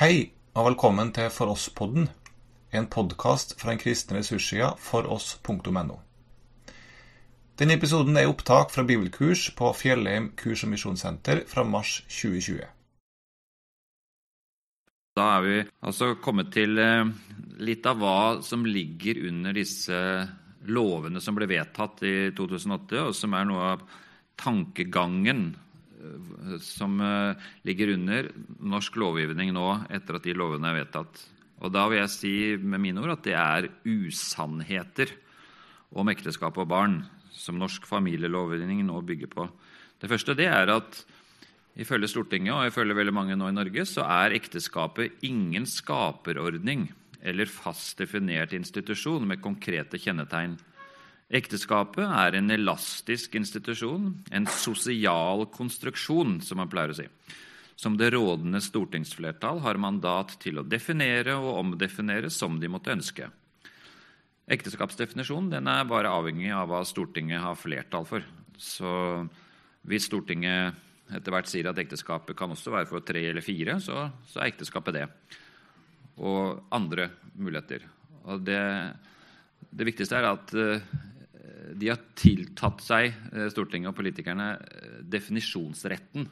Hei, og velkommen til For oss-podden, en podkast fra den kristne ressurssida foross.no. Denne episoden er opptak fra bibelkurs på Fjellheim kurs- og misjonssenter fra mars 2020. Da er vi altså kommet til eh, litt av hva som ligger under disse lovene som ble vedtatt i 2008, og som er noe av tankegangen som eh, ligger under norsk lovgivning nå etter at de lovene er vedtatt. Og Da vil jeg si med mine ord at det er usannheter om ekteskap og barn som norsk familielovgivning nå bygger på. Det første det er at ifølge Stortinget og ifølge veldig mange nå i Norge, så er ekteskapet ingen skaperordning eller fast definert institusjon med konkrete kjennetegn. Ekteskapet er en elastisk institusjon, en sosial konstruksjon, som man pleier å si, som det rådende stortingsflertall har mandat til å definere og omdefinere som de måtte ønske. Ekteskapsdefinisjonen den er bare avhengig av hva Stortinget har flertall for. Så hvis Stortinget etter hvert sier at ekteskapet kan også være for tre eller fire, så, så er ekteskapet det. Og andre muligheter. Og det, det viktigste er at uh, de har tiltatt seg, uh, Stortinget og politikerne, uh, definisjonsretten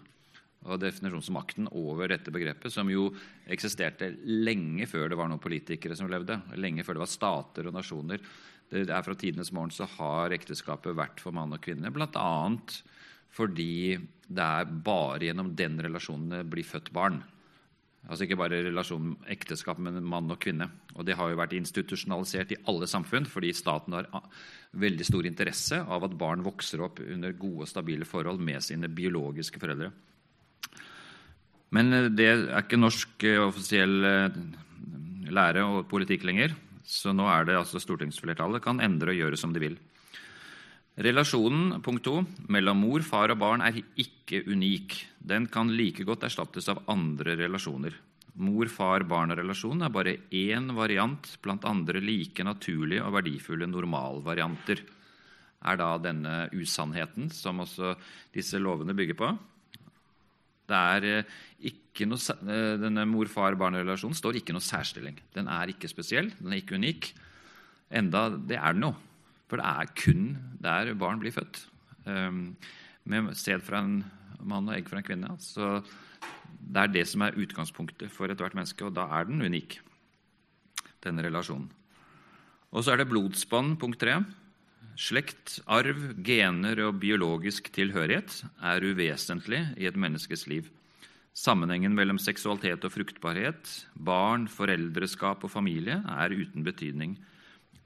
og definisjonsmakten over dette begrepet, som jo eksisterte lenge før det var noen politikere som levde. Lenge før det var stater og nasjoner. Det er Fra tidenes morgen så har ekteskapet vært for mann og kvinne, bl.a. fordi det er bare gjennom den relasjonen det blir født barn. Altså Ikke bare relasjonen ekteskap, men mann og kvinne. Og Det har jo vært institusjonalisert i alle samfunn, fordi staten har veldig stor interesse av at barn vokser opp under gode og stabile forhold med sine biologiske foreldre. Men eh, det er ikke norsk eh, offisiell eh, lære og politikk lenger. Så nå er det altså stortingsflertallet kan endre og gjøre som de vil. Relasjonen punkt to, mellom mor, far og barn er ikke unik. Den kan like godt erstattes av andre relasjoner. Mor-far-barn-relasjonen er bare én variant blant andre like naturlige og verdifulle normalvarianter. Er da denne usannheten som også disse lovene bygger på? Det er eh, ikke noe, eh, denne mor-far-barn-relasjonen står ikke noe særstilling. Den er ikke spesiell, den er ikke unik. Enda det er den jo. For det er kun der barn blir født. Um, med sæd fra en mann og egg fra en kvinne. Så det er det som er utgangspunktet for ethvert menneske, og da er den unik, denne relasjonen. Og så er det blodsbånd, punkt tre. Slekt, arv, gener og biologisk tilhørighet er uvesentlig i et menneskes liv. Sammenhengen mellom seksualitet og fruktbarhet, barn, foreldreskap og familie er uten betydning.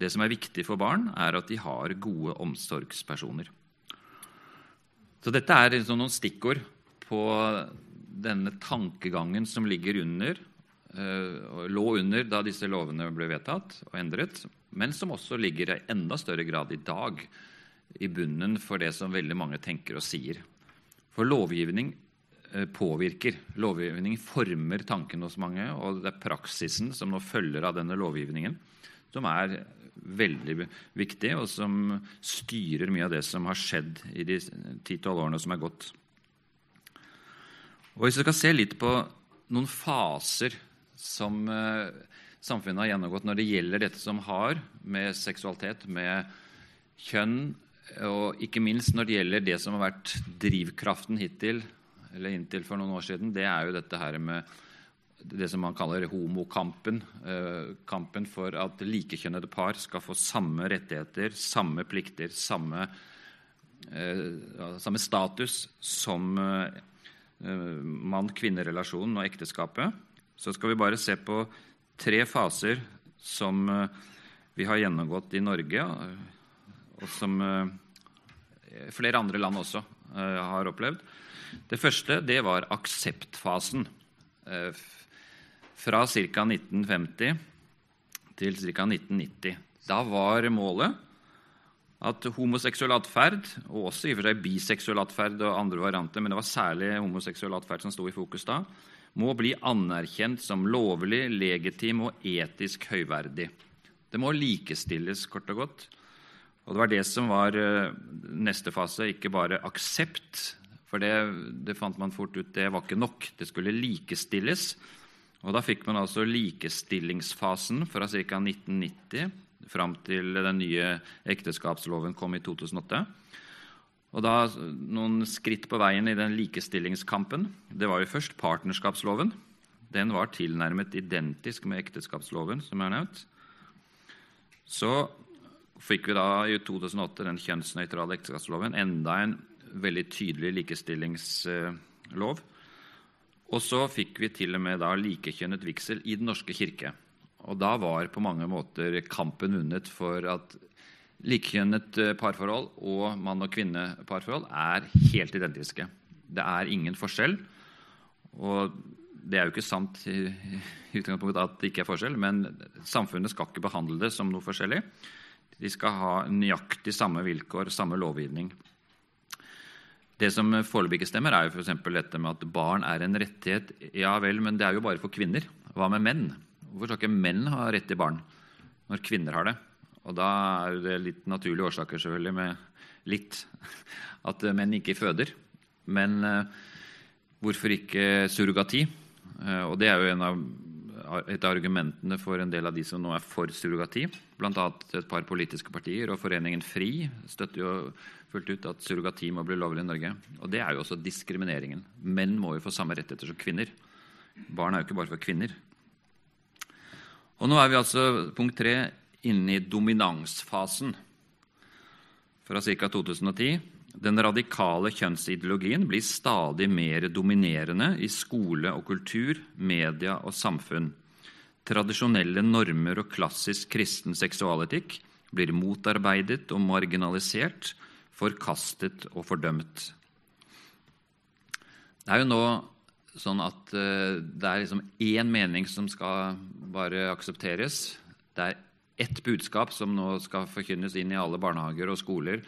Det som er viktig for barn, er at de har gode omsorgspersoner. Så Dette er liksom noen stikkord på denne tankegangen som ligger under, uh, lå under da disse lovene ble vedtatt og endret, men som også ligger i enda større grad i dag i bunnen for det som veldig mange tenker og sier. For lovgivning eh, påvirker. Lovgivning former tanken hos mange, og det er praksisen som nå følger av denne lovgivningen, som er veldig viktig, og som styrer mye av det som har skjedd i de 10-12 årene som er gått. Og Hvis vi skal se litt på noen faser som eh, samfunnet har gjennomgått når det gjelder dette som har med seksualitet, med kjønn, og ikke minst når det gjelder det som har vært drivkraften hittil, eller inntil for noen år siden, det er jo dette her med det som man kaller homokampen. Eh, kampen for at likekjønnede par skal få samme rettigheter, samme plikter, samme, eh, samme status som eh, mann-kvinne-relasjonen og ekteskapet. Så skal vi bare se på tre faser som vi har gjennomgått i Norge, og som flere andre land også har opplevd. Det første det var akseptfasen. Fra ca. 1950 til ca. 1990. Da var målet at homoseksuell atferd, og også i og for seg biseksuell atferd og andre varianter, men det var særlig homoseksuell atferd som sto i fokus da, må bli anerkjent som lovlig, legitim og etisk høyverdig. Det må likestilles, kort og godt. Og Det var det som var eh, neste fase, ikke bare aksept. For det, det fant man fort ut det var ikke nok. Det skulle likestilles. Og Da fikk man altså likestillingsfasen fra ca. 1990 fram til den nye ekteskapsloven kom i 2008. Og da Noen skritt på veien i den likestillingskampen. Det var jo først partnerskapsloven. Den var tilnærmet identisk med ekteskapsloven, som jeg har nevnt. Så fikk vi da i 2008 den kjønnsnøytrale ekteskapsloven. Enda en veldig tydelig likestillingslov. Og så fikk vi til og med da likekjønnet vigsel i Den norske kirke. Og da var på mange måter kampen vunnet for at likekjønnet eh, parforhold og mann- og kvinneparforhold er helt identiske. Det er ingen forskjell. Og det er jo ikke sant i utgangspunktet at det ikke er forskjell, men samfunnet skal ikke behandle det som noe forskjellig. De skal ha nøyaktig samme vilkår, samme lovgivning. Det som foreløpig ikke stemmer, er jo f.eks. dette med at barn er en rettighet. Ja vel, men det er jo bare for kvinner. Hva med menn? Hvorfor skal ikke menn ha rett til barn når kvinner har det? Og da er det litt naturlige årsaker selvfølgelig med litt at menn ikke føder. Men eh, hvorfor ikke surrogati? Eh, og det er jo en av, et av argumentene for en del av de som nå er for surrogati. Bl.a. et par politiske partier og Foreningen FRI støtter jo fullt ut at surrogati må bli lovlig i Norge. Og det er jo også diskrimineringen. Menn må jo få samme rettigheter som kvinner. Barn er jo ikke bare for kvinner. Og nå er vi altså punkt tre inne i dominansfasen fra ca. 2010. Den radikale kjønnsideologien blir stadig mer dominerende i skole og kultur, media og samfunn. Tradisjonelle normer og klassisk kristen seksualetikk blir motarbeidet og marginalisert, forkastet og fordømt. Det er jo nå sånn at uh, det er liksom én mening som skal bare aksepteres. Det er ett budskap som nå skal forkynnes inn i alle barnehager og skoler.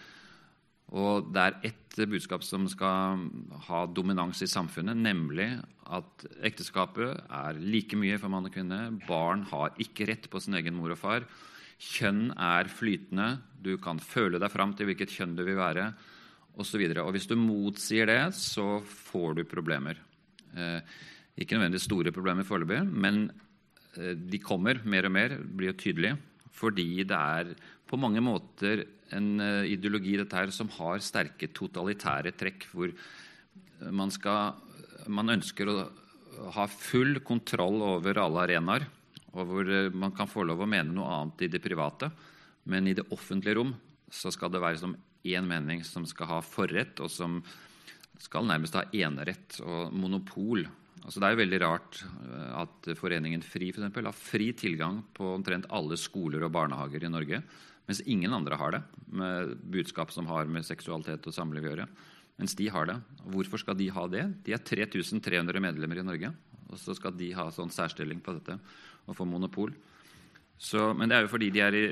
Og det er ett budskap som skal ha dominans i samfunnet, nemlig at ekteskapet er like mye for mann og kvinne. Barn har ikke rett på sin egen mor og far. Kjønn er flytende. Du kan føle deg fram til hvilket kjønn du vil være, osv. Hvis du motsier det, så får du problemer. Eh, ikke nødvendigvis store problemer foreløpig, men eh, de kommer mer og mer, blir jo tydelige. Fordi det er på mange måter en eh, ideologi dette her, som har sterke totalitære trekk, hvor man, skal, man ønsker å ha full kontroll over alle arenaer og hvor eh, man kan få lov å mene noe annet i det private. Men i det offentlige rom så skal det være som én mening som skal ha forrett, og som skal nærmest ha enerett og monopol. Altså det er jo veldig rart eh, at Foreningen FRI for eksempel, har fri tilgang på omtrent alle skoler og barnehager i Norge, mens ingen andre har det, med budskap som har med seksualitet og samliv å gjøre. Mens de har det. Hvorfor skal de ha det? De er 3300 medlemmer i Norge, og så skal de ha sånn særstilling på dette og få monopol. Så, men det er jo fordi de er i,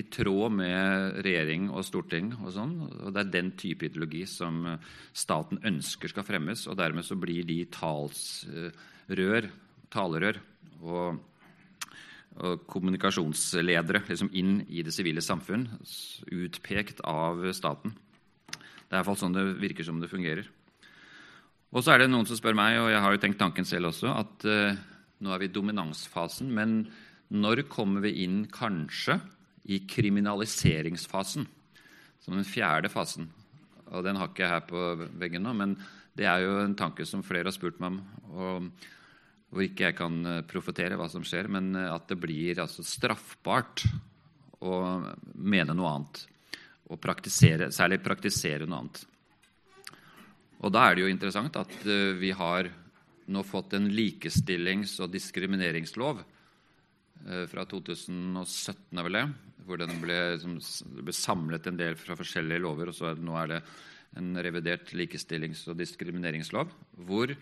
i, tråd med regjering og storting. og sånn, og Det er den type ideologi som eh, staten ønsker skal fremmes. og Dermed så blir de talsrør, talerør og, og kommunikasjonsledere liksom inn i det sivile samfunn, utpekt av staten. Det er iallfall sånn det virker som det fungerer. Og så er det noen som spør meg, og jeg har jo tenkt tanken selv også, at uh, nå er vi i dominansfasen. Men når kommer vi inn kanskje i kriminaliseringsfasen? Som den fjerde fasen. Og Den har ikke jeg her på veggen nå, men det er jo en tanke som flere har spurt meg om. og hvor ikke jeg kan eh, profetere hva som skjer, men eh, at det blir altså straffbart å mene noe annet. Og praktisere, særlig praktisere noe annet. Og da er det jo interessant at eh, vi har nå fått en likestillings- og diskrimineringslov eh, fra 2017, er vel det, hvor den ble, som, ble, samlet en del fra forskjellige lover. og så er det, Nå er det en revidert likestillings- og diskrimineringslov. Hvor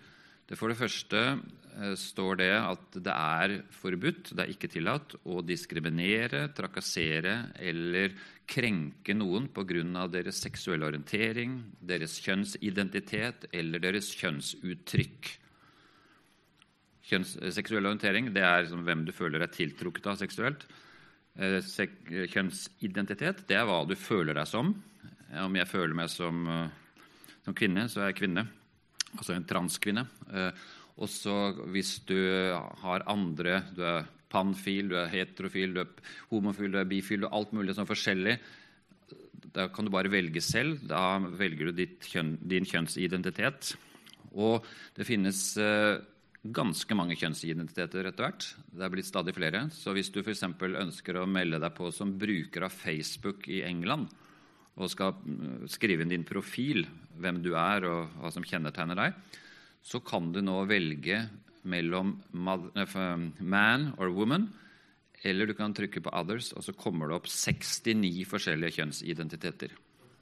det for det første eh, står det at det er forbudt, det er ikke tillatt, å diskriminere, trakassere eller krenke noen pga. deres seksuelle orientering, deres kjønnsidentitet eller deres kjønnsuttrykk. Kjønns, seksuell orientering det er liksom hvem du føler deg tiltrukket av seksuelt. Sek, kjønnsidentitet det er hva du føler deg som. Om jeg føler meg som, eh, som kvinne, så er jeg kvinne. Altså en transkvinne. Eh, Og så hvis du har andre Du er panfil, du er heterofil, du er homofil, du er bifil, du er alt mulig sånn forskjellig. Da kan du bare velge selv. Da velger du kjønn, din kjønnsidentitet. Og det finnes eh, ganske mange kjønnsidentiteter etter hvert. Det er blitt stadig flere. Så hvis du f.eks. ønsker å melde deg på som bruker av Facebook i England, og skal mm, skrive inn din profil, hvem du er og hva som kjennetegner deg, så kan du nå velge mellom man or woman, eller du kan trykke på 'others', og så kommer det opp 69 forskjellige kjønnsidentiteter.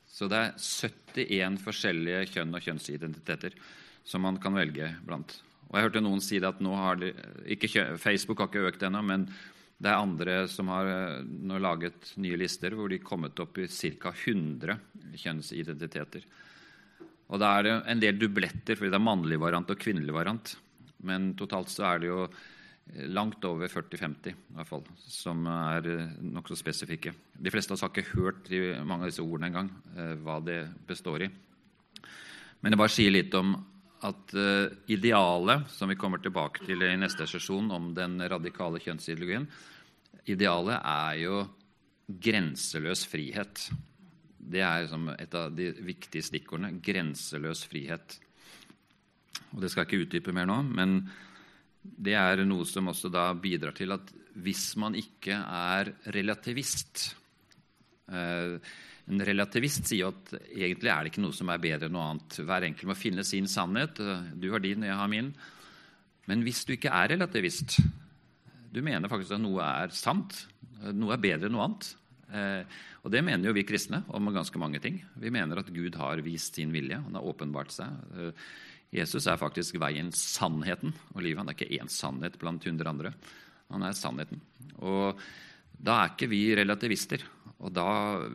Så det er 71 forskjellige kjønn og kjønnsidentiteter som man kan velge blant. Og Jeg hørte noen si at har de, ikke, Facebook har ikke økt ennå, men det er andre som har eh, nå laget nye lister hvor de er kommet opp i ca. 100 kjønnsidentiteter. Og da er det en del dubletter, fordi det er mannlig variant og kvinnelig variant. Men totalt så er det jo eh, langt over 40-50 i hvert fall, som er eh, nokså spesifikke. De fleste av oss har ikke hørt mange av disse ordene engang, hva det består i. Men det bare sier litt om at idealet, som vi kommer tilbake til i neste sesjon om den radikale kjønnsideologien, idealet er jo grenseløs frihet. Det er liksom et av de viktige stikkordene. Grenseløs frihet og Det skal jeg ikke utdype mer nå, men det er noe som også da bidrar til at hvis man ikke er relativist eh, En relativist sier at egentlig er det ikke noe som er bedre enn noe annet. Hver enkelt må finne sin sannhet. Du har din, jeg har min. Men hvis du ikke er relativist, du mener faktisk at noe er sant, noe er bedre enn noe annet, eh, og det mener jo vi kristne om ganske mange ting. Vi mener at Gud har vist sin vilje. Han har åpenbart seg. Eh, Jesus er faktisk veien, sannheten og livet. Han er ikke én sannhet blant hundre andre. Han er sannheten. Og da er ikke vi relativister, og da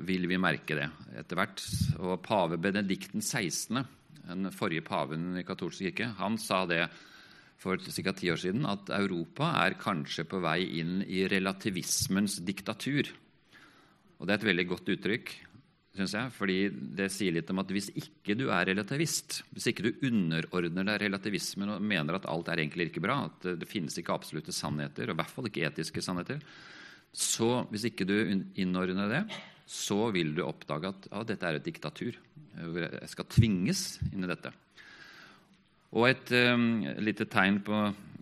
vil vi merke det etter hvert. Og pave Benedikten 16., den forrige paven i katolsk kirke, han sa det for ca. ti år siden at Europa er kanskje på vei inn i relativismens diktatur. Og Det er et veldig godt uttrykk synes jeg, fordi det sier litt om at hvis ikke du er relativist, hvis ikke du underordner deg relativismen og mener at alt er egentlig ikke bra, at det finnes ikke absolutte sannheter, og i hvert fall ikke etiske sannheter, så hvis ikke du innordner det, så vil du oppdage at ja, dette er et diktatur. Jeg skal tvinges inn i dette. Og et um, lite tegn på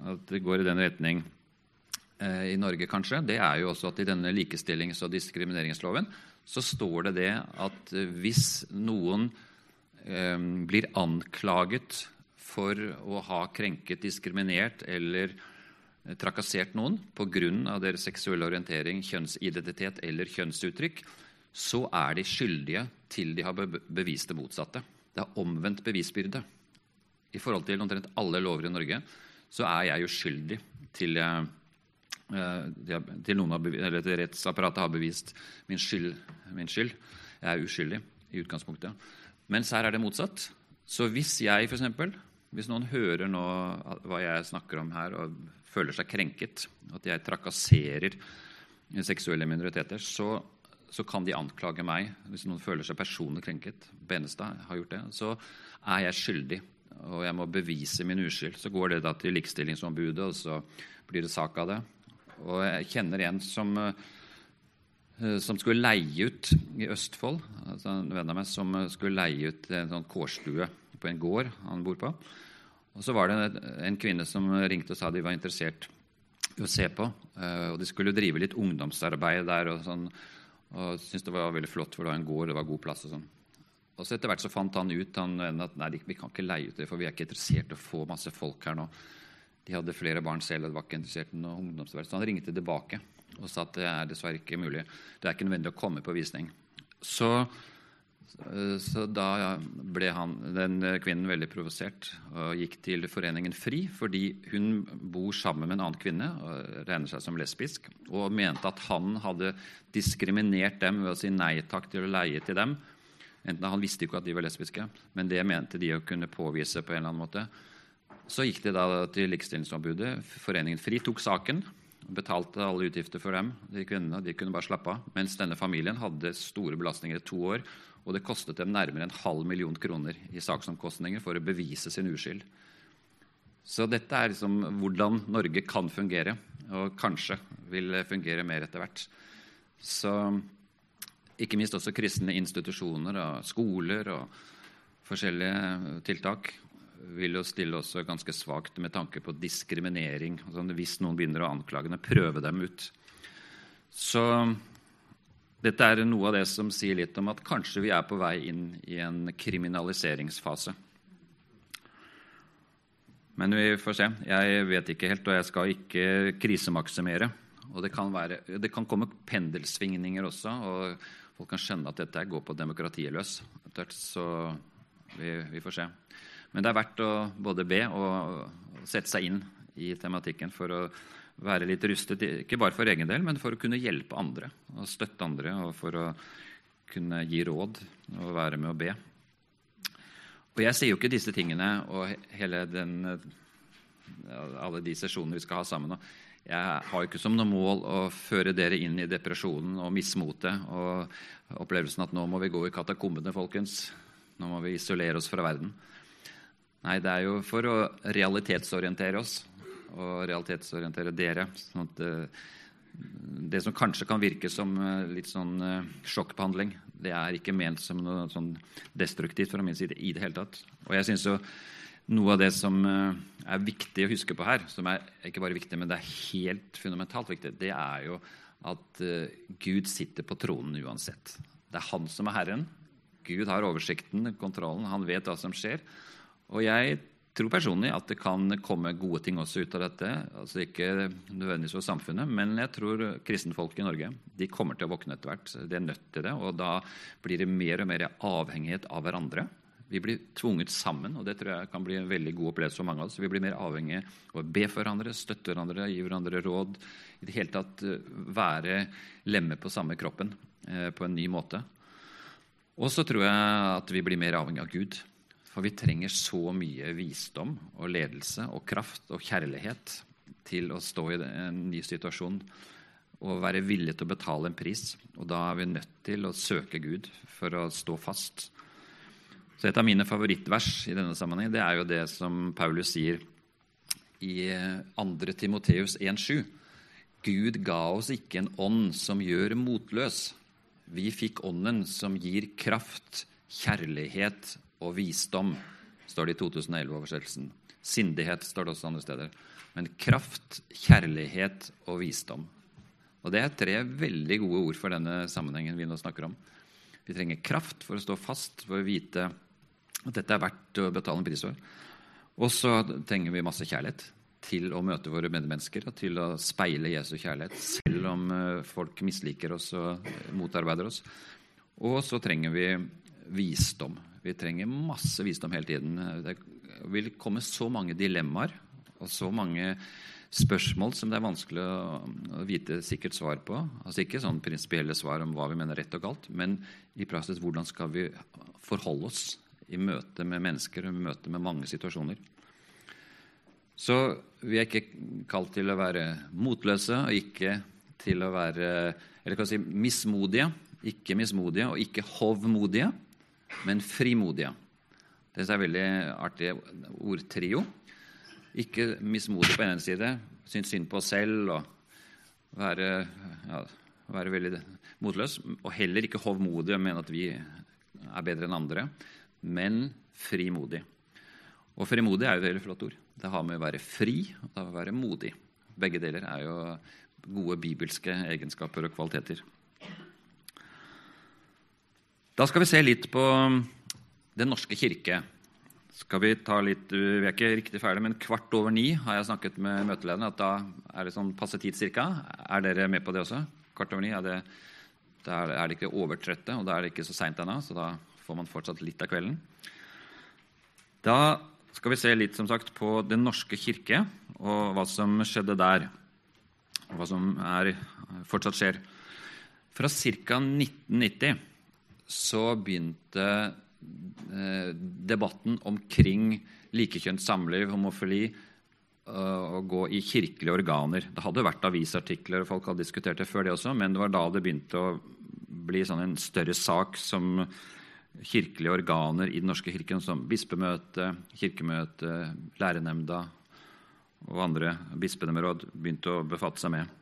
at det går i den retning uh, i Norge, kanskje, det er jo også at i denne likestillings- og diskrimineringsloven så står det det at eh, hvis noen eh, blir anklaget for å ha krenket, diskriminert eller eh, trakassert noen pga. deres seksuelle orientering, kjønnsidentitet eller kjønnsuttrykk, så er de skyldige til de har bevist det motsatte. Det er omvendt bevisbyrde. I forhold til omtrent alle lover i Norge så er jeg uskyldig til jeg Eh, til eller til rettsapparatet har bevist min skyld, min skyld. Jeg er uskyldig i utgangspunktet. Mens her er det motsatt. Så hvis jeg eksempel, hvis noen hører nå hva jeg snakker om her, og føler seg krenket, at jeg trakasserer seksuelle minoriteter, så, så kan de anklage meg. Hvis noen føler seg personlig krenket, Benestad har gjort det, så er jeg skyldig. Og jeg må bevise min uskyld. Så går det da til Likestillingsombudet, og så blir det sak av det. Og jeg kjenner en som, eh, som skulle leie ut i Østfold. Altså en venn av meg som skulle leie ut en sånn kårstue på en gård han bor på. Og Så var det en kvinne som ringte og sa de var interessert i å se på. Eh, og De skulle drive litt ungdomsarbeid der og sånn. Og syntes det var veldig flott, for det var en gård, det var god plass og sånn. Og så Etter hvert så fant han ut han, at nei, vi kan ikke leie ut det, for vi er ikke interessert i å få masse folk her nå. De hadde flere barn selv og var ikke interessert i noe ungdomsarbeid. Så han ringte tilbake og sa at det er dessverre ikke mulig. Det er ikke nødvendig å komme på visning. Så, så da ble han, den kvinnen veldig provosert og gikk til Foreningen FRI fordi hun bor sammen med en annen kvinne og regner seg som lesbisk, og mente at han hadde diskriminert dem ved å si nei takk til å leie til dem. Enten Han visste ikke at de var lesbiske, men det mente de å kunne påvise på en eller annen måte. Så gikk de da til Likestillingsombudet. Foreningen FRI tok saken. Betalte alle utgifter for dem. De kvinnene de kunne bare slappe av. Mens denne familien hadde store belastninger i to år. Og det kostet dem nærmere en halv million kroner i saksomkostninger for å bevise sin uskyld. Så dette er liksom hvordan Norge kan fungere, og kanskje vil fungere mer etter hvert. Så ikke minst også kristne institusjoner og skoler og forskjellige tiltak vil jo stille også ganske svakt med tanke på diskriminering. Altså hvis noen begynner å anklage dem, prøve dem ut. Så dette er noe av det som sier litt om at kanskje vi er på vei inn i en kriminaliseringsfase. Men vi får se. Jeg vet ikke helt, og jeg skal ikke krisemaksimere. Og det kan, være, det kan komme pendelsvingninger også, og folk kan skjønne at dette går på demokratiet løs. Så vi, vi, får se. Men det er verdt å både be og sette seg inn i tematikken for å være litt rustet, ikke bare for egen del, men for å kunne hjelpe andre og støtte andre, og for å kunne gi råd og være med å be. Og jeg sier jo ikke disse tingene og hele den, alle de sesjonene vi skal ha sammen. Jeg har jo ikke som noe mål å føre dere inn i depresjonen og mismotet og opplevelsen at nå må vi gå i katakombene, folkens. Nå må vi isolere oss fra verden. Nei, det er jo for å realitetsorientere oss og realitetsorientere dere. sånn at eh, det som kanskje kan virke som eh, litt sånn eh, sjokkbehandling, det er ikke ment som noe sånn destruktivt fra min side i det hele tatt. Og jeg synes jo noe av det som er viktig å huske på her, som er ikke bare viktig, men det er helt fundamentalt viktig, det er jo at Gud sitter på tronen uansett. Det er han som er Herren. Gud har oversikten, kontrollen, han vet hva som skjer. Og jeg tror personlig at det kan komme gode ting også ut av dette. altså Ikke nødvendigvis for samfunnet, men jeg tror kristenfolk i Norge de kommer til å våkne etter hvert. De er nødt til det, og da blir det mer og mer avhengighet av hverandre. Vi blir tvunget sammen, og det tror jeg kan bli en veldig god opplevelse for mange av oss. Vi blir mer avhengige av å be for hverandre, støtte hverandre, gi hverandre råd. I det hele tatt eh, være lemmer på samme kroppen eh, på en ny måte. Og så tror jeg at vi blir mer avhengig av Gud. For vi trenger så mye visdom og ledelse og kraft og kjærlighet til å stå i en ny situasjon og være villig til å betale en pris. Og da er vi nødt til å søke Gud for å stå fast. Så Et av mine favorittvers i denne sammenheng det er jo det som Paulus sier i 2. Timoteus 1,7. Gud ga oss ikke en ånd som gjør motløs. Vi fikk ånden som gir kraft, kjærlighet og visdom, står det i 2011-oversettelsen. Sindighet står det også andre steder. Men kraft, kjærlighet og visdom. Og Det er tre veldig gode ord for denne sammenhengen vi nå snakker om. Vi trenger kraft for å stå fast, for å vite at dette er verdt å betale en pris for. Og så trenger vi masse kjærlighet til å møte våre medmennesker og til å speile Jesu kjærlighet, selv om eh, folk misliker oss og motarbeider oss. Og så trenger vi visdom. Vi trenger masse visdom hele tiden. Det vil komme så mange dilemmaer og så mange spørsmål som det er vanskelig å vite sikkert svar på. Altså Ikke sånn prinsipielle svar om hva vi mener rett og galt, men i praksis hvordan skal vi forholde oss i møte med mennesker og i møte med mange situasjoner. Så vi er ikke kalt til å være motløse og ikke til å være eller kan si mismodige. Ikke mismodige og ikke hovmodige men frimodige. Det er veldig artig ordtrio. Ikke mismodig på en ene side, synes synd på oss selv og være, ja, være veldig motløs. Og heller ikke hovmodig og mene at vi er bedre enn andre, men frimodig. Og frimodig er jo et veldig flott ord. Det har med å være fri og det har med å være modig. Begge deler er jo gode bibelske egenskaper og kvaliteter. Da skal vi se litt på Den norske kirke. Skal Vi ta litt, vi er ikke riktig ferdig, men kvart over ni har jeg snakket med møtelederen. at Da er det sånn passe tid cirka. Er dere med på det også? Kvart over ni? Er det, da er det ikke overtrøtte, og da er det ikke så seint ennå. Så da får man fortsatt litt av kvelden. Da skal vi se litt som sagt, på Den norske kirke og hva som skjedde der. Og hva som er, fortsatt skjer. Fra ca. 1990 så begynte eh, debatten omkring likekjønt samliv, homofili, eh, å gå i kirkelige organer. Det hadde vært avisartikler, og folk hadde diskutert det før det også, men det var da det begynte å bli sånn en større sak som kirkelige organer i Den norske kirken, som bispemøte, kirkemøte, lærenemnda, og andre bispedømmeråd begynte å befatte seg med.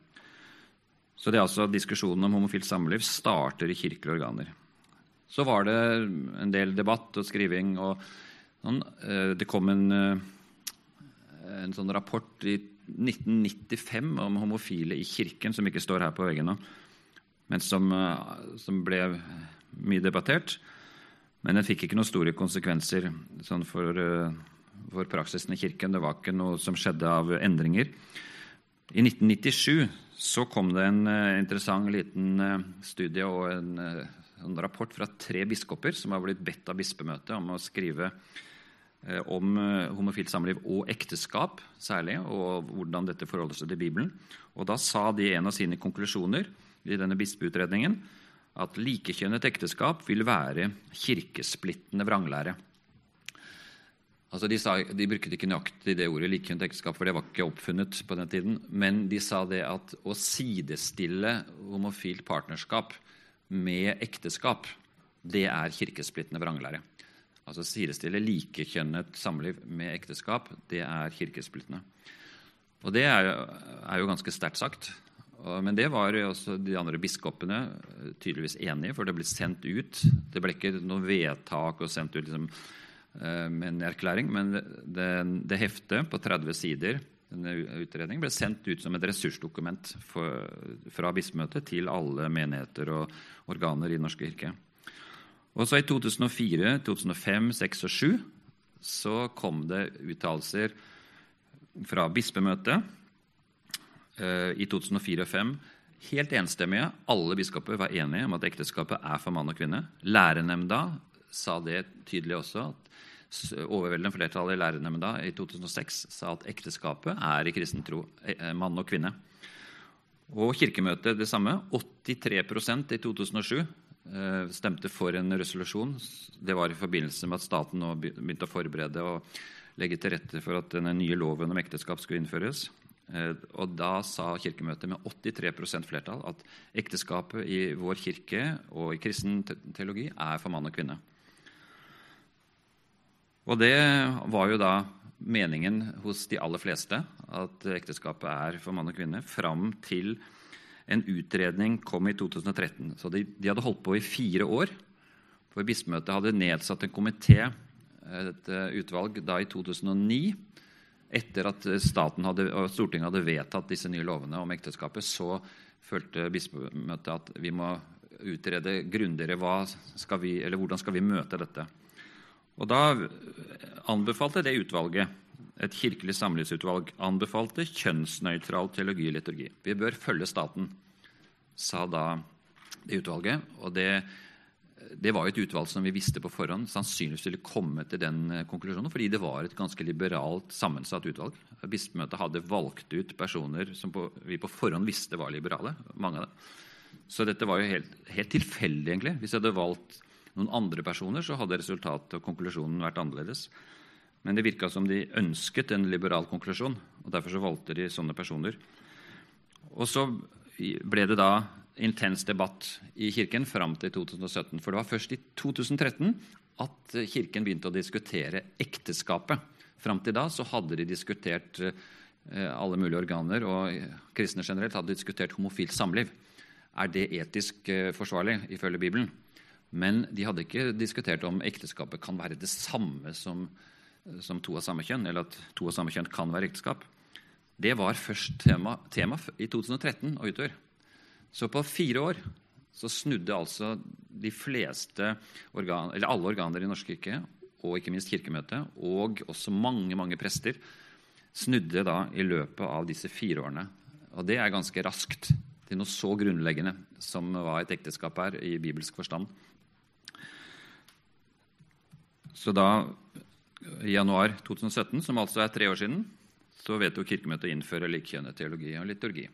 Så det er altså diskusjonen om homofilt samliv starter i kirkelige organer. Så var det en del debatt og skriving. og sånn. Det kom en, en sånn rapport i 1995 om homofile i kirken, som ikke står her på veggen nå, men som, som ble mye debattert. Men den fikk ikke noen store konsekvenser sånn for, for praksisen i kirken. Det var ikke noe som skjedde av endringer. I 1997 så kom det en interessant liten studie og en, en, rapport fra tre biskoper som har blitt bedt av bispemøtet om å skrive om homofilt samliv og ekteskap særlig, og hvordan dette forholder seg til Bibelen. Og Da sa de en av sine konklusjoner i denne bispeutredningen at likekjønnet ekteskap vil være kirkesplittende vranglære. Altså de, sa, de, brukte ikke nøyaktig det ordet likekjønnet ekteskap, for det var ikke oppfunnet på den tiden. Men de sa det at å sidestille homofilt partnerskap med ekteskap, det er kirkesplittende vranglære. Altså sidestille likekjønnet samliv med ekteskap, det er kirkesplittende. Og det er, er jo ganske sterkt sagt. Men det var også de andre biskopene tydeligvis enige, for det ble sendt ut. Det ble ikke noe vedtak og sendt ut liksom, Eh, med en erklæring, men det, det heftet på 30 sider denne utredningen ble sendt ut som et ressursdokument for, fra bispemøtet til alle menigheter og organer i Den norske kirke. Og så I 2004, 2005, 2006 og 2007 så kom det uttalelser fra bispemøtet eh, i 2004 og 2005. Helt enstemmige. Alle biskoper var enige om at ekteskapet er for mann og kvinne. Lærernemnda sa det tydelig også. at Overveldende flertall i lærernemnda i 2006 sa at ekteskapet er i kristen tro eh, eh, mann og kvinne. Og Kirkemøtet det samme. 83% i 2007 eh, stemte for en resolusjon. Det var i forbindelse med at staten nå begynte å forberede og legge til rette for at denne nye loven om ekteskap skulle innføres. Og Da sa Kirkemøtet med 83% flertall at ekteskapet i vår kirke og i kristen teologi er for mann og kvinne. Og det var jo da meningen hos de aller fleste, at ekteskapet er for mann og kvinne, fram til en utredning kom i 2013. Så de, de hadde holdt på i fire år. For Bispemøtet hadde nedsatt en komité, et eh, utvalg, da i 2009. Etter at hadde, og Stortinget hadde vedtatt disse nye lovene om ekteskapet, så følte Bispemøtet at vi må utrede grundigere hvordan skal vi møte dette. Og Da anbefalte det utvalget, et kirkelig samlivsutvalg, anbefalte kjønnsnøytral teologi og liturgi. Vi bør følge staten, sa da det utvalget. Og det, det var et utvalg som vi visste på forhånd sannsynligvis ville komme til den eh, konklusjonen, fordi det var et ganske liberalt sammensatt utvalg. Bispemøtet hadde valgt ut personer som på, vi på forhånd visste var liberale. mange av dem. Så dette var jo helt, helt tilfeldig, egentlig. Hvis jeg hadde valgt noen andre personer, så hadde resultatet og konklusjonen vært annerledes. Men det virka som de ønsket en liberal konklusjon, og derfor så valgte de sånne personer. Og så ble det da intens debatt i Kirken fram til 2017. For det var først i 2013 at Kirken begynte å diskutere ekteskapet. Fram til da så hadde de diskutert eh, alle mulige organer, og kristne generelt hadde diskutert homofilt samliv. Er det etisk eh, forsvarlig ifølge Bibelen? Men de hadde ikke diskutert om ekteskapet kan være det samme som, som to av samme kjønn, eller at to av samme kjønn kan være ekteskap. Det var først tema, tema i 2013 og utover. Så på fire år så snudde altså de fleste organ, eller alle organer i Norsk kirke, og ikke minst Kirkemøtet, og også mange mange prester, snudde da i løpet av disse fire årene. Og det er ganske raskt til noe så grunnleggende som hva et ekteskap er i bibelsk forstand. Så da, i januar 2017, som altså er tre år siden, så vedtok Kirkemøtet å innføre likkjønnet teologi og liturgi.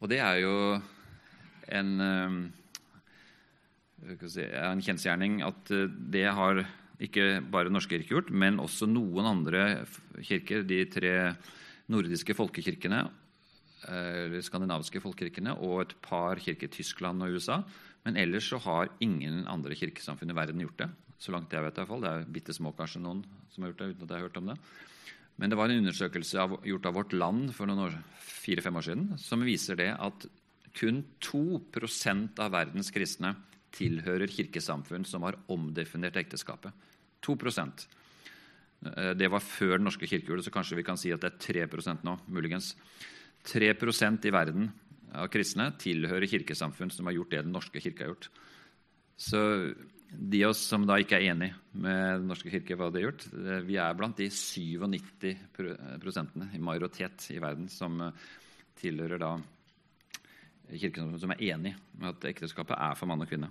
Og det er jo en, eh, si, en kjensgjerning at eh, det har ikke bare norske kirker gjort, men også noen andre kirker, de tre nordiske folkekirkene, eh, eller skandinaviske folkekirkene, og et par kirker i Tyskland og USA. Men ellers så har ingen andre kirkesamfunn i verden gjort det. Så langt jeg vet i fall. Det er bitte små kanskje noen som har gjort det uten at jeg har hørt om det. Men det var en undersøkelse av, gjort av Vårt Land for noen år, fire-fem år siden som viser det at kun 2% av verdens kristne tilhører kirkesamfunn som har omdefinert ekteskapet. 2 Eh, Det var før Den norske kirkejule, så kanskje vi kan si at det er 3 nå. muligens. 3% i verden av kristne tilhører kirkesamfunn som har gjort det Den norske kirke har gjort. Så de av oss som da ikke er enig med Den norske kirke, hva de har gjort, eh, vi er blant de 97 prosentene i majoritet i verden som eh, tilhører da kirken som er enig med at ekteskapet er for mann og kvinne.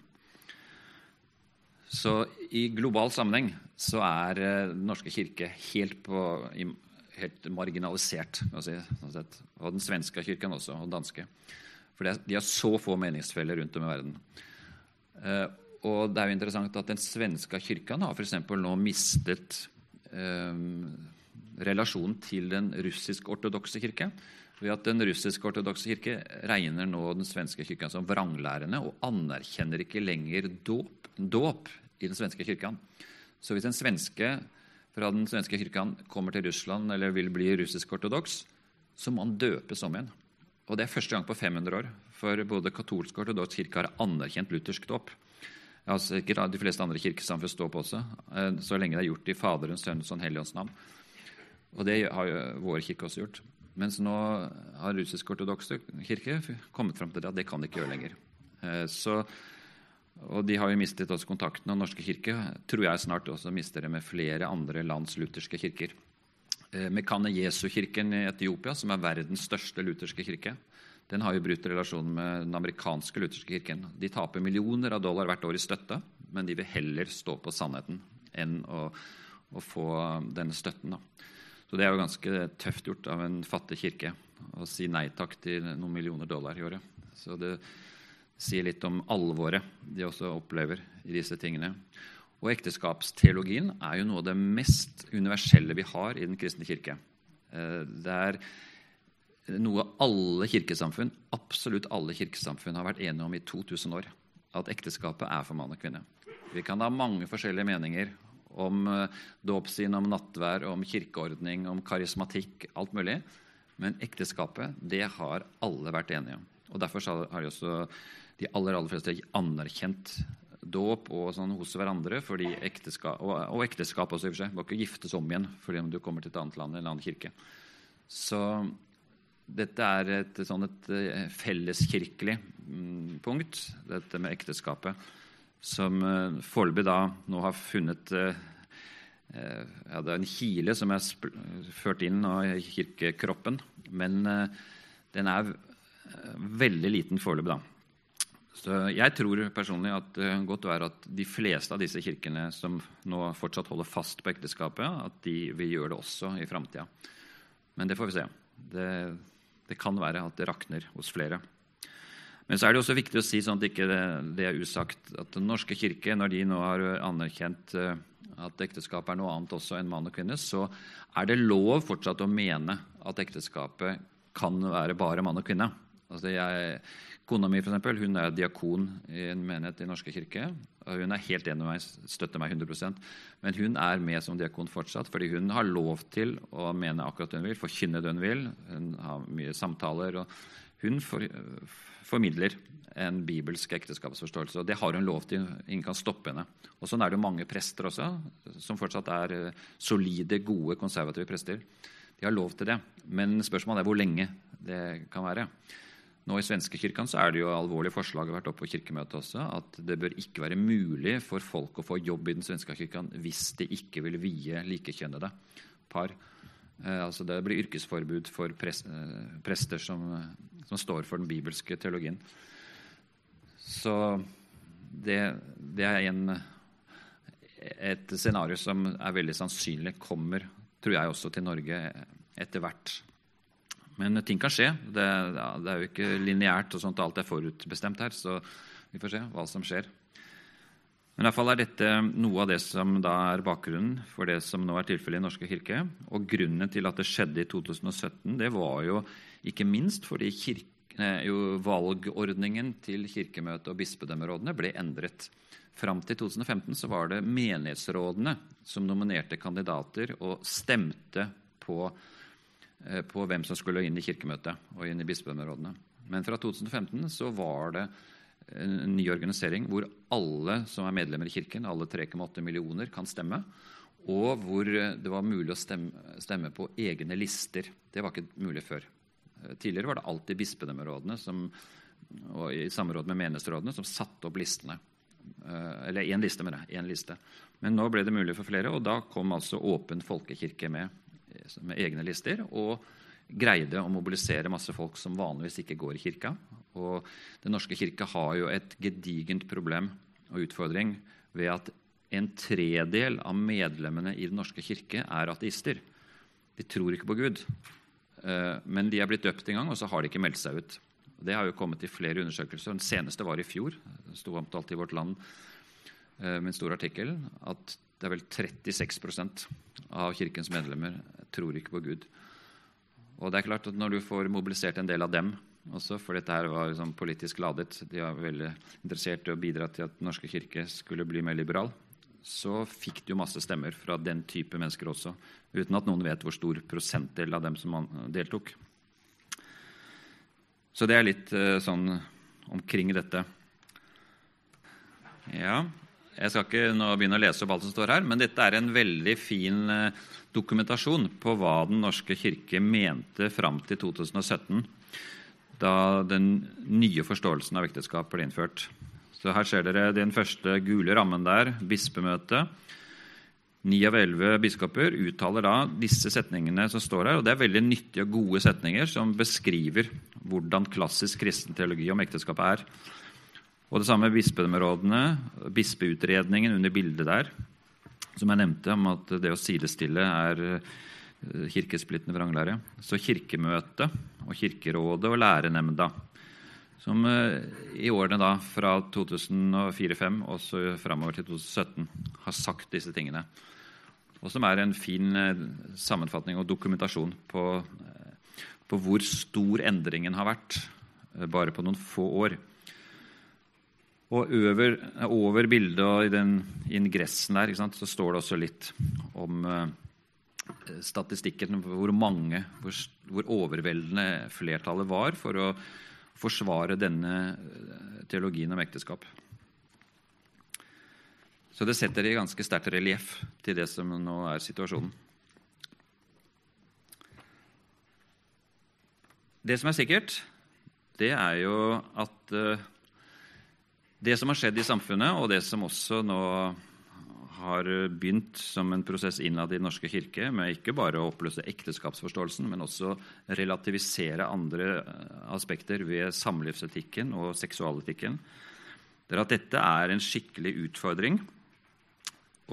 Så i global sammenheng så er Den norske kirke helt, på, helt marginalisert. Si, sånn og den svenske kirken også, og den danske. For de har så få meningsfeller rundt om i verden. Og det er jo interessant at den svenske kirken har f.eks. nå mistet eh, relasjonen til den russisk-ortodokse kirke. Ved at Den russisk-ortodokse kirke regner nå den svenske kirken som vranglærende og anerkjenner ikke lenger dåp, dåp i den svenske kirken. Så hvis en svenske fra den svenske kirken kommer til Russland eller vil bli russisk-ortodoks, så må han døpes om igjen. Og Det er første gang på 500 år. For både katolsk og ortodoks kirke har anerkjent luthersk dåp. Ja, sikkert de fleste andre kirkesamfunn står på også, eh, så lenge det er gjort i Faderens, Sønnens og Helligåndens navn. Og det har jo vår kirke også gjort. Mens nå har russisk-ortodokse kirke kommet fram til det at det kan de ikke gjøre lenger. Eh, så, og de har jo mistet også kontakten og Norske kirke. Tror jeg snart også mister det med flere andre lands lutherske kirker. Eh, Mekane Jesu-kirken i Etiopia, som er verdens største lutherske kirke, den har jo brutt relasjonen med den amerikanske lutherske kirken. De taper millioner av dollar hvert år i støtte, men de vil heller stå på sannheten enn å, å få denne støtten. Da. Så det er jo ganske tøft gjort av en fattig kirke å si nei takk til noen millioner dollar i året. Så det sier litt om alvoret de også opplever i disse tingene. Og ekteskapsteologien er jo noe av det mest universelle vi har i den kristne kirke. Eh, det er noe alle kirkesamfunn absolutt alle kirkesamfunn har vært enige om i 2000 år. At ekteskapet er for mann og kvinne. Vi kan ha mange forskjellige meninger om uh, dåpssyn, om nattvær, om kirkeordning, om karismatikk, alt mulig. Men ekteskapet, det har alle vært enige om. Og Derfor har de også de aller, aller fleste anerkjent dåp og sånn hos hverandre. Fordi ekteskap, og, og ekteskap også, i og for seg. Må ikke giftes om igjen fordi om du kommer til et annet land eller en annen kirke. Så dette er et, sånn et eh, felleskirkelig mm, punkt, dette med ekteskapet, som uh, foreløpig da nå har funnet uh, ja, Det er en kile som er ført inn i kirkekroppen, men den er veldig liten foreløpig, da. Så jeg tror personlig at det kan godt være at de fleste av disse kirkene som nå fortsatt holder fast på ekteskapet, at de vil gjøre det også i framtida. Men det får vi se. Det det kan være at det rakner hos flere. Men så er det også viktig å si sånn at ikke det, det er usagt, at Den norske kirke, når de nå har anerkjent eh, at ekteskapet er noe annet også enn mann og kvinne, så er det lov fortsatt å mene at ekteskapet kan være bare mann og kvinne. Altså jeg, Kona mi for eksempel, hun er diakon i en menighet i Norske kirke. og Hun er helt enig med meg, støtter meg 100% Men hun er med som diakon fortsatt, fordi hun har lov til å mene akkurat det hun vil, forkynne det hun vil. Hun har mye samtaler. og Hun for, formidler en bibelsk ekteskapsforståelse. og Det har hun lov til. Ingen kan stoppe henne. Og Sånn er det mange prester også, som fortsatt er eh, solide, gode, konservative prester. De har lov til det, men spørsmålet er hvor lenge det kan være. Nå I svenskekirken så er det jo alvorlige forslag vært oppe på kirkemøtet også, at det bør ikke være mulig for folk å få jobb i den svenske kirken hvis de ikke vil vie likekjønnede par. Eh, altså Det blir yrkesforbud for pres, eh, prester som, som, står for den bibelske teologien. Så det, det er en, et scenario som er veldig sannsynlig kommer, tror jeg, også til Norge etter hvert. Men ting kan skje. Det, det er jo ikke lineært, og sånt, alt er forutbestemt her. Så vi får se hva som skjer. Men i hvert fall er dette noe av det som da er bakgrunnen for det som nå er tilfellet i Norske kirke. Og grunnen til at det skjedde i 2017, det var jo ikke minst fordi kirke, jo valgordningen til Kirkemøtet og bispedømmerådene ble endret. Fram til 2015 så var det menighetsrådene som nominerte kandidater og stemte på, eh, på hvem som skulle inn i Kirkemøtet og inn i bispedømmerådene. Men fra 2015 så var det en ny organisering hvor alle som er medlemmer i Kirken, alle 3,8 millioner, kan stemme. Og hvor det var mulig å stemme, stemme, på egne lister. Det var ikke mulig før. Tidligere var det alltid bispedømmerådene som, og i samråd med menighetsrådene som satte opp listene. Eh, eller én liste, med det. En liste. Men nå ble det mulig for flere, og da kom altså Åpen folkekirke med, med egne lister. og greide å mobilisere masse folk som vanligvis ikke går i kirka. Og Den norske kirke har jo et gedigent problem og utfordring ved at en tredel av medlemmene i Den norske kirke er ateister. De tror ikke på Gud. Eh, men de er blitt døpt en gang, og så har de ikke meldt seg ut. Det har jo kommet i flere undersøkelser. Den seneste var i fjor. Det sto omtalt i Vårt Land eh, med en stor artikkel at det er vel 36% av Kirkens medlemmer tror ikke på Gud. Og det er klart at Når du får mobilisert en del av dem også, for dette her var liksom politisk ladet, de var veldig interessert i å bidra til at Den norske kirke skulle bli mer liberal, så fikk du masse stemmer fra den type mennesker også, uten at noen vet hvor stor prosentdel av dem som deltok. Så det er litt uh, sånn omkring dette. Ja, jeg skal ikke nå begynne å lese opp alt som står her, men dette er en veldig fin uh, dokumentasjon på hva Den norske kirke mente fram til 2017, da den nye forståelsen av ekteskap ble innført. Så Her ser dere den første gule rammen der, bispemøtet. Ni av elleve biskoper uttaler da disse setningene som står her. og Det er veldig nyttige og gode setninger som beskriver hvordan klassisk kristen teologi om ekteskapet er. Og det samme med bispedømmerådene, bispeutredningen under bildet der som jeg nevnte, om at det å sidestille er eh, kirkesplittende vranglære. Så Kirkemøtet og Kirkerådet og Lærenemnda, som eh, i årene da fra 2004-2005 og så framover til 2017 har sagt disse tingene. Og som er en fin eh, sammenfatning og dokumentasjon på, på hvor stor endringen har vært bare på noen få år. Og over, over bildet og i den ingressen der så står det også litt om uh, statistikken, hvor mange, hvor, hvor, overveldende flertallet var for å forsvare denne eh, teologien om ekteskap. Så det setter i ganske sterkt relieff til det som nå er situasjonen. Det som er sikkert, det er jo at uh, det som har skjedd i samfunnet, og det som også nå har begynt som en prosess innad i Den norske kirke, med ikke bare å oppløse ekteskapsforståelsen, men også relativisere andre aspekter ved samlivsetikken og seksualetikken, det er at dette er en skikkelig utfordring.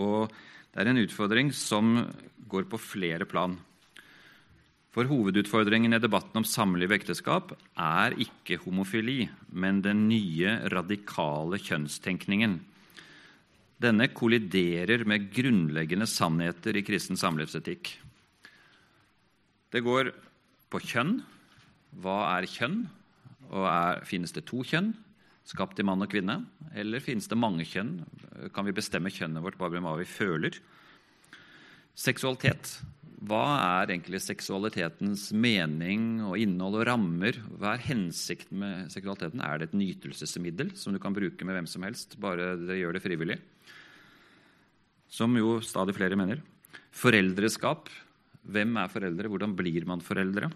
Og det er en utfordring som går på flere plan. For hovedutfordringen i debatten om samliv og ekteskap er ikke homofili, men den nye, radikale kjønnstenkningen. Denne kolliderer med grunnleggende sannheter i kristen samlivsetikk. Det går på kjønn. Hva er kjønn? Og er, Finnes det to kjønn, skapt i mann og kvinne? Eller finnes det mange kjønn? Kan vi bestemme kjønnet vårt bare med hva vi føler? Seksualitet hva er egentlig seksualitetens mening og innhold og rammer? Hva er hensikten med seksualiteten? Er det et nytelsesmiddel som du kan bruke med hvem som helst, bare det gjør det frivillig? Som jo stadig flere mener. Foreldreskap. Hvem er foreldre? Hvordan blir man foreldre?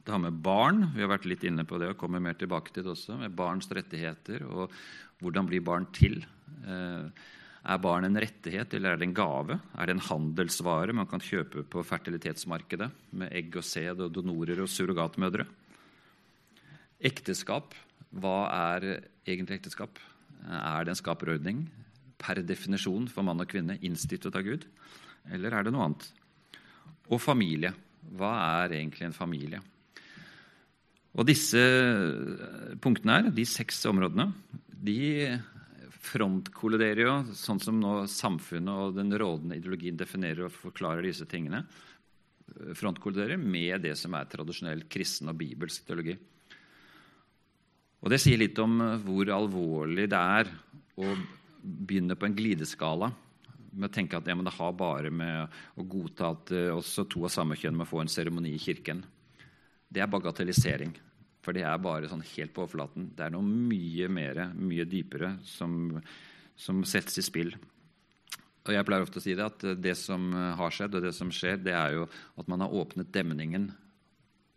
Det har med barn Vi har vært litt inne på det og kommer mer tilbake til det også. Med barns rettigheter og hvordan blir barn til. Eh, er barn en rettighet, eller er det en gave? Er det en handelsvare man kan kjøpe på fertilitetsmarkedet med egg og sæd og donorer og surrogatmødre? Ekteskap. Hva er egentlig ekteskap? Er det en skaperordning per definisjon for mann og kvinne innstittet av Gud, eller er det noe annet? Og familie. Hva er egentlig en familie? Og disse punktene her, de seks områdene, de frontkolliderer sånn som nå samfunnet og den rådende ideologien definerer og forklarer disse tingene, frontkolliderer med det som er tradisjonell kristen og bibelsk teologi. Og Det sier litt om hvor alvorlig det er å begynne på en glideskala med å tenke at ja, det har bare med å godta at uh, også to av samme kjønn må få en seremoni i kirken. Det er bagatellisering. For det er bare sånn helt på overflaten. Det er noe mye mer, mye dypere, som, som settes i spill. Og jeg pleier ofte å si det at det som har skjedd, og det som skjer, det er jo at man har åpnet demningen,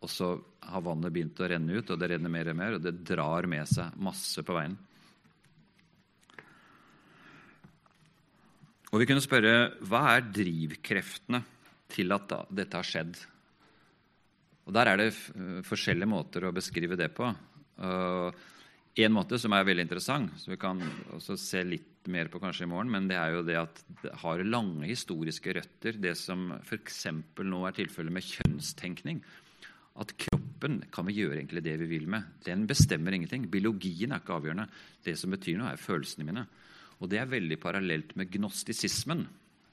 og så har vannet begynt å renne ut, og det renner mer og mer, og det drar med seg masse på veien. Og vi kunne spørre hva er drivkreftene til at dette har skjedd? Og Der er det forskjellige måter å beskrive det på. Uh, en måte som er veldig interessant, som vi kan også se litt mer på kanskje i morgen, men det er jo det at det har lange historiske røtter, det som f.eks. nå er tilfellet med kjønnstenkning. At kroppen kan vi gjøre egentlig det vi vil med. Den bestemmer ingenting. Biologien er ikke avgjørende. Det som betyr noe, er følelsene mine. Og det er veldig parallelt med gnostisismen,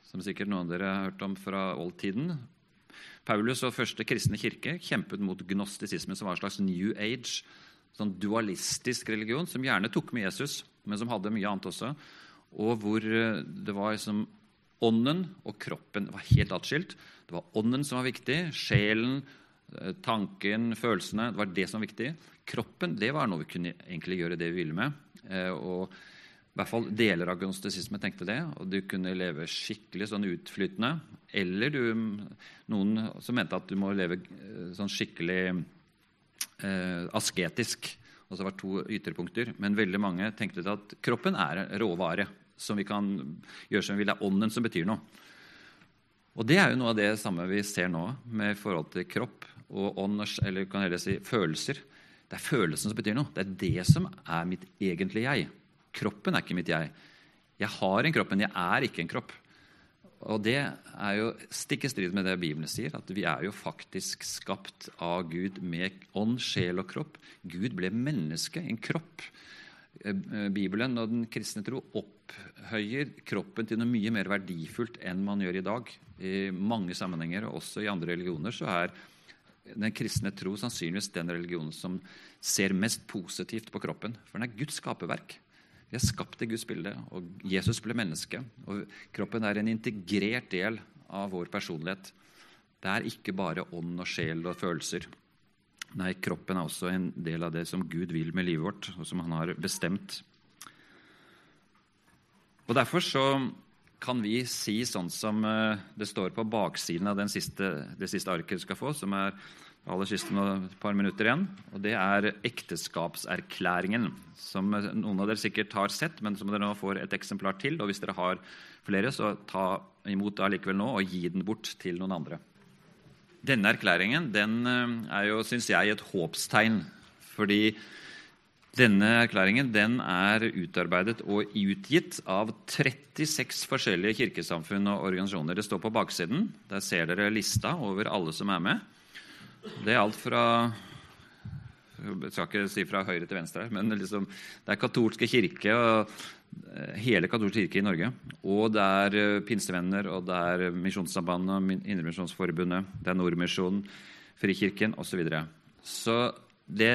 som sikkert noen av dere har hørt om fra oldtiden. Paulus og første kristne kirke kjempet mot gnostisismen, som var en slags new age, sånn dualistisk religion, som gjerne tok med Jesus, men som hadde mye annet også. Og hvor eh, det var liksom ånden og kroppen var helt atskilt. Det var ånden som var viktig. Sjelen, eh, tanken, følelsene. Det var det som var viktig. Kroppen det var noe vi kunne egentlig gjøre det vi ville med. Eh, og i hvert fall deler av gnostisisme tenkte det. Og du kunne leve skikkelig sånn utflytende. Eller du, noen som mente at du må leve eh, sånn skikkelig eh, asketisk. Og så var det to ytterpunkter. Men veldig mange tenkte at kroppen er råvare som vi kan gjøre som vi vil. Det er ånden som betyr noe. Og det er jo noe av det samme vi ser nå med forhold til kropp og ånd, eller kan heller si følelser. Det er følelsen som betyr noe. Det er det som er mitt egentlige jeg. Kroppen er ikke mitt jeg. Jeg har en kropp, men jeg er ikke en kropp. Og det er jo stikk i strid med det Bibelen sier, at vi er jo faktisk skapt av Gud med ånd, sjel og kropp. Gud ble menneske, en kropp. Eh, Bibelen og den kristne tro opphøyer kroppen til noe mye mer verdifullt enn man gjør i dag. I mange sammenhenger, og også i andre religioner, så er den kristne tro sannsynligvis den religionen som ser mest positivt på kroppen. For den er Guds skaperverk. Vi er skapt i Guds bilde, og Jesus ble menneske. og Kroppen er en integrert del av vår personlighet. Det er ikke bare ånd og sjel og følelser. Nei, kroppen er også en del av det som Gud vil med livet vårt, og som han har bestemt. Og Derfor så kan vi si sånn som eh, det står på baksiden av siste, det siste arket du skal få, som er aller siste et par minutter igjen. og Det er ekteskapserklæringen, som noen av dere sikkert har sett, men som dere nå får et eksemplar til. og Hvis dere har flere, så ta imot det allikevel nå og gi den bort til noen andre. Denne erklæringen den eh, er jo, syns jeg, et håpstegn. Fordi denne erklæringen den er utarbeidet og utgitt av 36 forskjellige kirkesamfunn og organisasjoner. Det står på baksiden. Der ser dere lista over alle som er med. Det er alt fra Jeg skal ikke si fra høyre til venstre, men liksom, det er katolske kirke og eh, hele katolske kirke i Norge. Og det er eh, pinsevenner, og det er Misjonssambandet, Indremisjonsforbundet, det er Nordmisjonen, Frikirken osv. Så, videre. så det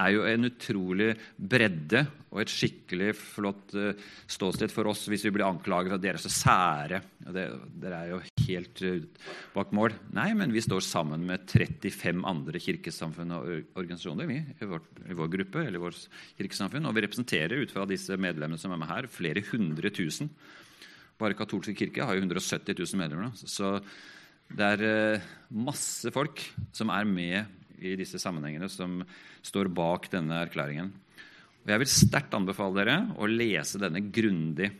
er jo en utrolig bredde og et skikkelig flott uh, ståsted for oss hvis vi blir anklaget at dere er så sære. Det, dere er jo helt uh, bak mål. Nei, men vi står sammen med 35 andre kirkesamfunn og organisasjoner vi, i, vår, i vår gruppe, eller vår kirkesamfunn, og vi representerer ut fra disse medlemmene som er med her, flere hundre tusen. Bare katolske kirke har jo 170 000 medlemmer. Så det er uh, masse folk som er med i disse sammenhengene som står bak denne erklæringen. Og Jeg vil sterkt anbefale dere å lese denne grundig.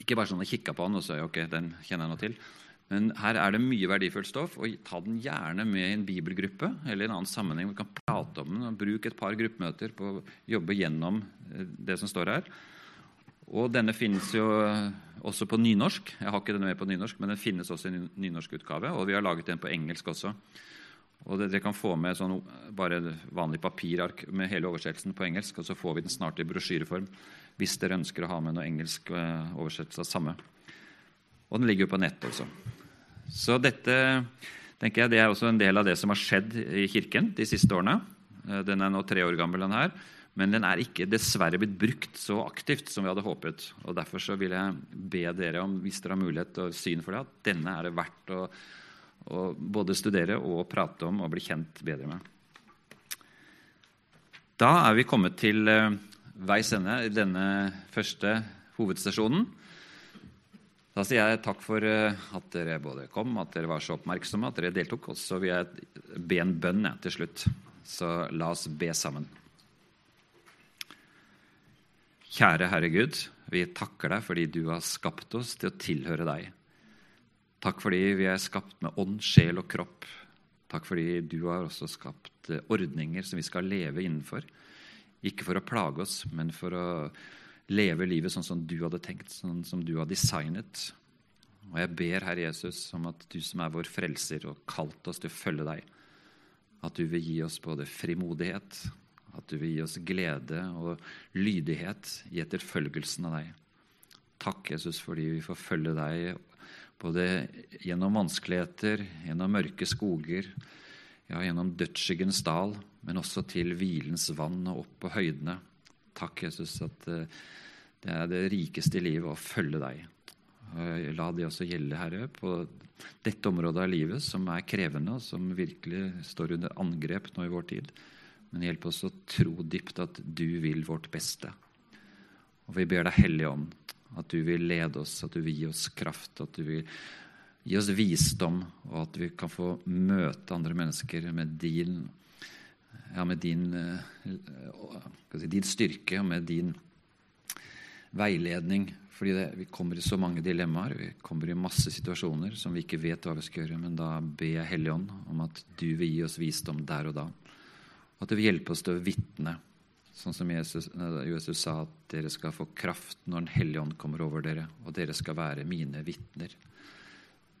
Ikke bare sånn å kikke på den og si ok, den kjenner jeg nå til. Men her er det mye verdifullt stoff. og Ta den gjerne med i en bibelgruppe eller i en annen sammenheng. Vi kan prate om den og Bruk et par gruppemøter på å jobbe gjennom eh, det som står her. Og Denne finnes jo også på nynorsk. Jeg har ikke denne med på nynorsk, men den finnes også i nynorsk utgave. Og vi har laget den på engelsk også. Og Dere kan få med sånn, bare vanlig papirark med hele oversettelsen på engelsk, og så får vi den snart i brosjyreform hvis dere ønsker å ha med noe engelsk eh, oversettelse av samme. Og den ligger jo på nett også. Så dette tenker jeg, det er også en del av det som har skjedd i Kirken de siste årene. Eh, den er nå tre år gammel, den her. Men den er ikke dessverre blitt brukt så aktivt som vi hadde håpet. og Derfor så vil jeg be dere om, hvis dere har mulighet og syn for det, at denne er det verdt å, å både studere og prate om og bli kjent bedre med. Da er vi kommet til uh, veis ende i denne første hovedstasjonen. Da sier jeg takk for uh, at dere både kom, at dere var så oppmerksomme, at dere deltok. Og så vil jeg be en bønn til slutt. Så la oss be sammen. Kjære Herre Gud, vi takker deg fordi du har skapt oss til å tilhøre deg. Takk fordi vi er skapt med ånd, sjel og kropp. Takk fordi du har også skapt eh, ordninger som vi skal leve innenfor. Ikke for å plage oss, men for å leve livet sånn som du hadde tenkt, sånn som du har designet. Og jeg ber, Herre Jesus, om at du som er vår frelser og kalt oss til å følge deg, at du vil gi oss både frimodighet at du vil gi oss glede og lydighet i etterfølgelsen av deg. Takk, Jesus, fordi vi får følge deg både gjennom vanskeligheter, gjennom mørke skoger, ja, gjennom dødsskyggens dal, men også til hvilens vann og opp på høydene. Takk, Jesus, at eh, det er det rikeste i livet å følge deg. La det også gjelde, Herre, på dette området av livet som er krevende, og som virkelig står under angrep nå i vår tid. Men hjelp oss å tro dypt at du vil vårt beste. Og vi ber deg, Hellige Ånd, at du vil lede oss, at du vil gi oss kraft, at du vil gi oss visdom, og at vi kan få møte andre mennesker med din, ja, med din, eh, si, din styrke og med din veiledning. Fordi vi kommer i så mange dilemmaer, vi kommer i masse situasjoner som vi ikke vet hva vi skal gjøre. Men da ber jeg Helligånd om at du vil gi oss visdom der og da. At du vil hjelpe oss til å vitne, sånn som Jesus, eh, Jesus, sa at dere skal få kraft når Den hellige ånd kommer over dere, og dere skal være mine vitner.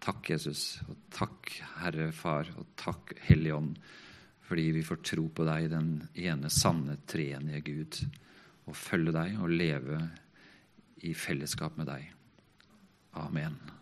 Takk, Jesus, og takk, Herre Far, og takk, Hellige Ånd, fordi vi får tro på deg, den ene sanne, treenige Gud, og følge deg og leve i fellesskap med deg. Amen.